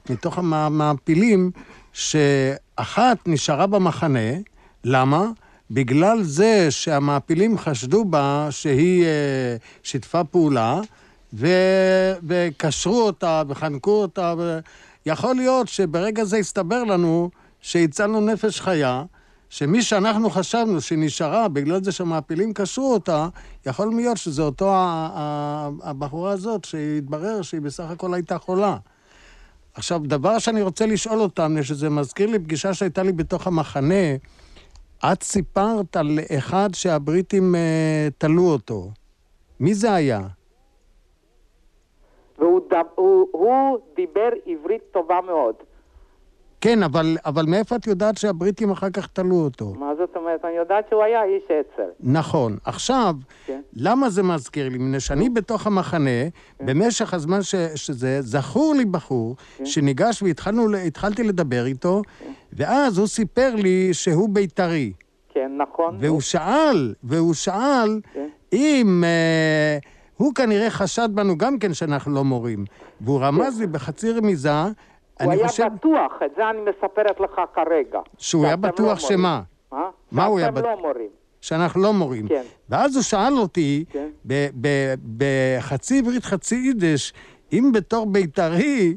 מתוך המעפילים, שאחת נשארה במחנה, למה? בגלל זה שהמעפילים חשדו בה שהיא אה, שיתפה פעולה, ו... וקשרו אותה וחנקו אותה, ויכול להיות שברגע זה הסתבר לנו שהצלנו נפש חיה, שמי שאנחנו חשבנו שנשארה בגלל זה שהמעפילים קשרו אותה, יכול להיות שזה אותו הבחורה הזאת שהתברר שהיא בסך הכל הייתה חולה. עכשיו, דבר שאני רוצה לשאול אותם, שזה מזכיר לי פגישה שהייתה לי בתוך המחנה, את סיפרת על אחד שהבריטים uh, תלו אותו. מי זה היה? והוא הוא, הוא דיבר עברית טובה מאוד. כן, אבל, אבל מאיפה את יודעת שהבריטים אחר כך תלו אותו? מה זאת אומרת? אני יודעת שהוא היה איש אצ"ל. נכון. עכשיו, כן. למה זה מזכיר לי? מפני שאני בתוך המחנה, כן. במשך הזמן ש, שזה, זכור לי בחור, כן. שניגש והתחלתי לדבר איתו, כן. ואז הוא סיפר לי שהוא בית"רי. כן, נכון. והוא שאל, והוא שאל, כן. אם... אה, הוא כנראה חשד בנו גם כן שאנחנו לא מורים. והוא רמז כן. לי בחצי רמיזה, הוא היה חושב... בטוח, את זה אני מספרת לך כרגע. שהוא היה בטוח לא שמה? מה? מה הוא היה בטוח? שאתם לא מורים. שאנחנו לא מורים. כן. ואז הוא שאל אותי, כן. בחצי עברית, חצי יידיש, אם בתור בית"רי,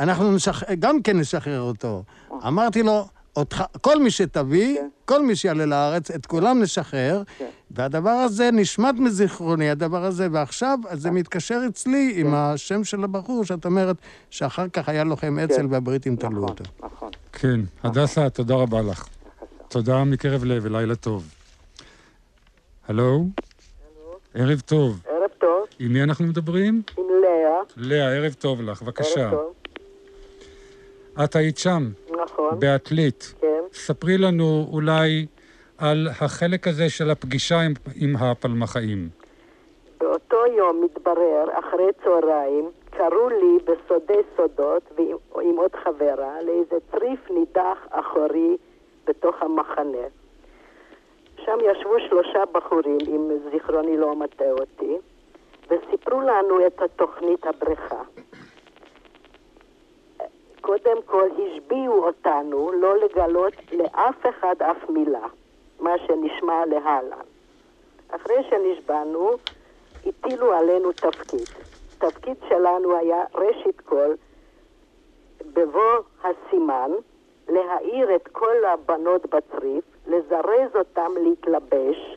אנחנו נשח... גם כן נשחרר אותו. אה. אמרתי לו, אותך, כל מי שתביא, כן. כל מי שיעלה לארץ, את כולם נשחרר, כן. והדבר הזה נשמט מזיכרוני, הדבר הזה, ועכשיו זה מתקשר אצלי כן. עם השם של הבחור, שאת אומרת שאחר כך היה לוחם אצ"ל כן. והבריטים נכון, תלו אותו. נכון. כן, הדסה, תודה רבה לך. תודה מקרב לב ולילה טוב. הלו? ערב טוב. ערב טוב. עם מי אנחנו מדברים? עם לאה. לאה, ערב טוב לך, בבקשה. ערב טוב. את היית שם. נכון. בעתלית. כן. ספרי לנו אולי על החלק הזה של הפגישה עם, עם הפלמחאים. באותו יום מתברר, אחרי צהריים, קראו לי בסודי סודות ועם, עם עוד חברה לאיזה צריף נידח אחורי בתוך המחנה. שם ישבו שלושה בחורים, אם זיכרוני לא מטעה אותי, וסיפרו לנו את התוכנית הבריכה. קודם כל השביעו אותנו לא לגלות לאף אחד אף מילה, מה שנשמע להלן. אחרי שנשבענו, הטילו עלינו תפקיד. התפקיד שלנו היה ראשית כל, בבוא הסימן, להעיר את כל הבנות בצריף, לזרז אותם להתלבש,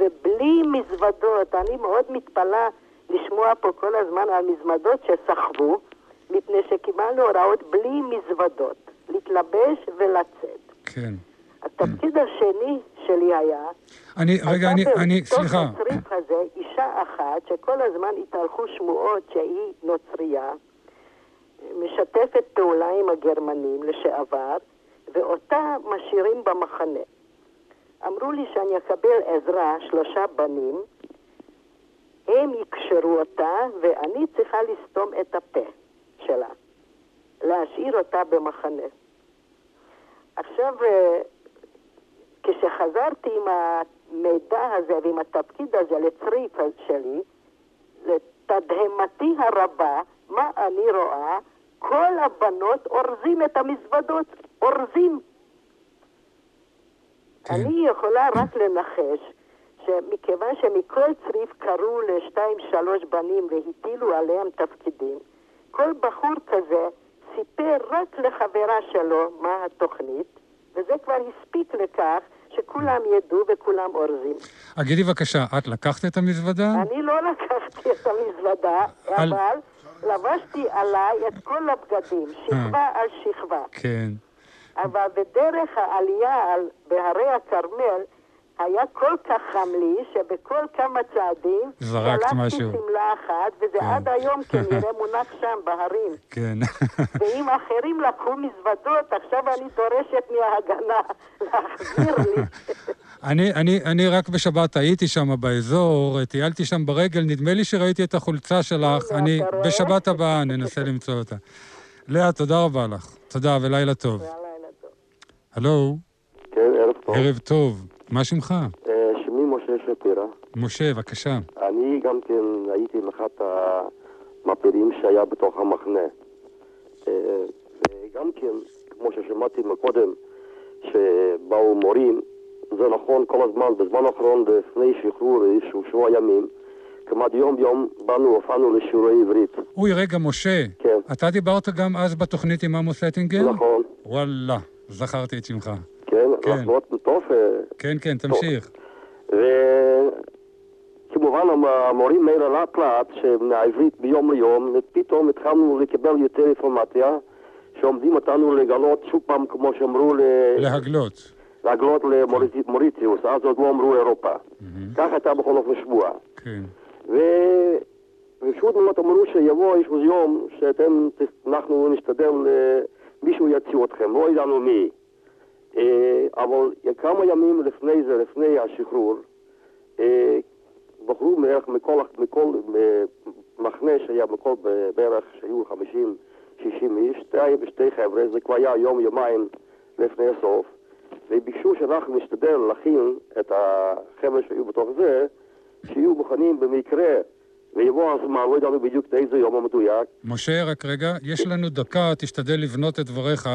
ובלי מזוודות, אני מאוד מתפלאה לשמוע פה כל הזמן על מזוודות שסחבו, מפני שקיבלנו הוראות בלי מזוודות, להתלבש ולצאת. כן. התפקיד השני שלי היה... אני, רגע, אני, אני, סליחה. בתוך הצריף הזה, אישה אחת שכל הזמן התהלכו שמועות שהיא נוצרייה, משתפת פעולה עם הגרמנים לשעבר, ואותה משאירים במחנה. אמרו לי שאני אקבל עזרה, שלושה בנים, הם יקשרו אותה, ואני צריכה לסתום את הפה. שלה, להשאיר אותה במחנה. עכשיו, אה, כשחזרתי עם המידע הזה ועם התפקיד הזה לצריף שלי, לתדהמתי הרבה, מה אני רואה? כל הבנות אורזים את המזוודות, אורזים. כן. אני יכולה רק לנחש שמכיוון שמכל צריף קראו לשתיים שלוש בנים והטילו עליהם תפקידים, כל בחור כזה סיפר רק לחברה שלו מה התוכנית, וזה כבר הספיק לכך שכולם ידעו וכולם אורזים. אגידי בבקשה, את לקחת את המזוודה? אני לא לקחתי את המזוודה, על... אבל לבשתי עליי את כל הבגדים, שכבה על שכבה. כן. אבל בדרך העלייה על, בהרי הכרמל, היה כל כך חם לי, שבכל כמה צעדים, זרקת משהו. שלחתי שמלה אחת, וזה כן. עד היום כנראה מונח שם בהרים. כן. ואם אחרים לקחו מזוודות, עכשיו אני דורשת מההגנה להחזיר לי. אני, אני, אני רק בשבת הייתי שם באזור, טיילתי שם ברגל, נדמה לי שראיתי את החולצה שלך. אני, בשבת הבאה ננסה למצוא אותה. לאה, תודה רבה לך. תודה ולילה טוב. הלו, כן, ערב טוב. ערב טוב. מה שמך? אה, שמי משה שפירא. משה, בבקשה. אני גם כן הייתי עם אחד המעפילים שהיה בתוך המחנה. אה, וגם כן, כמו ששמעתי מקודם, שבאו מורים, זה נכון כל הזמן, בזמן האחרון, לפני שחרור איזשהו שבוע ימים, כמעט יום יום באנו, הופענו לשיעורי עברית. אוי, רגע, משה. כן. אתה דיברת גם אז בתוכנית עם עמוס אטינגר? נכון. וואלה, זכרתי את שמך. כן, כן. עוד טוב. כן, כן, תמשיך. וכמובן המ- המורים האלה לאט לאט, שמהעברית ביום ליום, פתאום התחלנו לקבל יותר אינפורמציה, שעומדים אותנו לגלות שוב פעם, כמו שאמרו, ל... להגלות. להגלות למוריציוס, אז עוד לא אמרו אירופה. כך הייתה בכל אופן שבוע. כן. ופשוט מאוד אמרו שיבוא איזשהו יום שאתם, אנחנו נשתדל, אה, מישהו יציע אתכם, לא ידענו מי. אה, אבל כמה ימים לפני זה, לפני השחרור, אה, בחרו בערך מכל, מכל אה, מחנה שהיה בכל בערך שהיו 50-60 איש, שתי, שתי חבר'ה, זה כבר היה יום יומיים לפני הסוף, וביקשו שאנחנו נשתדל להכין את החבר'ה שהיו בתוך זה, שיהיו מוכנים במקרה ויבוא הזמן, לא ידענו בדיוק איזה יום המדויק, משה, רק רגע, יש לנו דקה, תשתדל לבנות את דבריך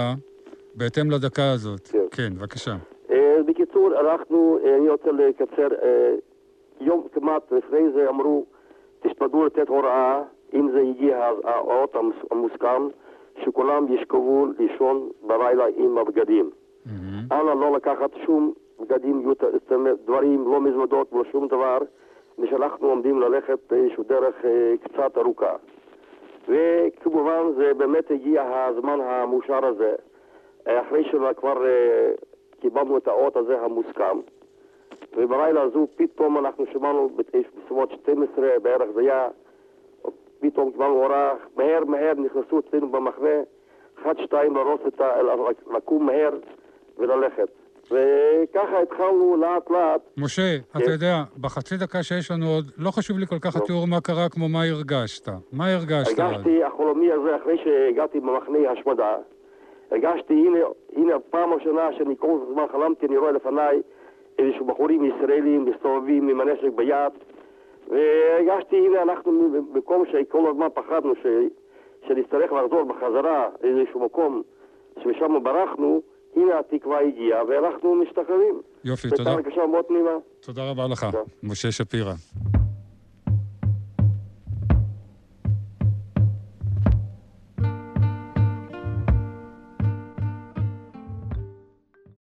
בהתאם לדקה הזאת. כן, בבקשה. אה, בקיצור, אנחנו, אה, אני רוצה לקצר, אה, יום כמעט לפני זה אמרו, תשתדלו לתת הוראה, אם זה הגיע האות המוסכם, שכולם ישכבו לישון בלילה עם הבגדים. אנא לא לקחת שום בגדים, דברים, לא מזוודות, לא שום דבר, ושאנחנו עומדים ללכת איזושהי דרך קצת ארוכה. וכמובן זה באמת הגיע הזמן המאושר הזה, אחרי שכבר אה, קיבלנו את האות הזה המוסכם. ובלילה הזו פתאום אנחנו שמענו בסביבות 12 בערך זה היה, פתאום קיבלנו הוראה, מהר מהר נכנסו אצלנו במחנה, אחד שתיים להרוס את ה... לקום מהר וללכת. וככה התחלנו לאט לאט. משה, כן. אתה יודע, בחצי דקה שיש לנו עוד, לא חשוב לי כל כך התיאור מה קרה כמו מה הרגשת. מה הרגשת? הרגשתי החלומי הזה אחרי שהגעתי במחנה השמדה. הרגשתי, הנה, הנה הפעם הראשונה שאני כל הזמן חלמתי, אני רואה לפניי איזשהו בחורים ישראלים מסתובבים עם הנשק ביד. והרגשתי, הנה אנחנו במקום שכל הזמן פחדנו ש... שנצטרך לחזור בחזרה לאיזשהו מקום שמשם ברחנו, הנה התקווה הגיעה ואנחנו משתחררים. יופי, תודה. הייתה הרגשה מאוד. תודה רבה לך, משה שפירא.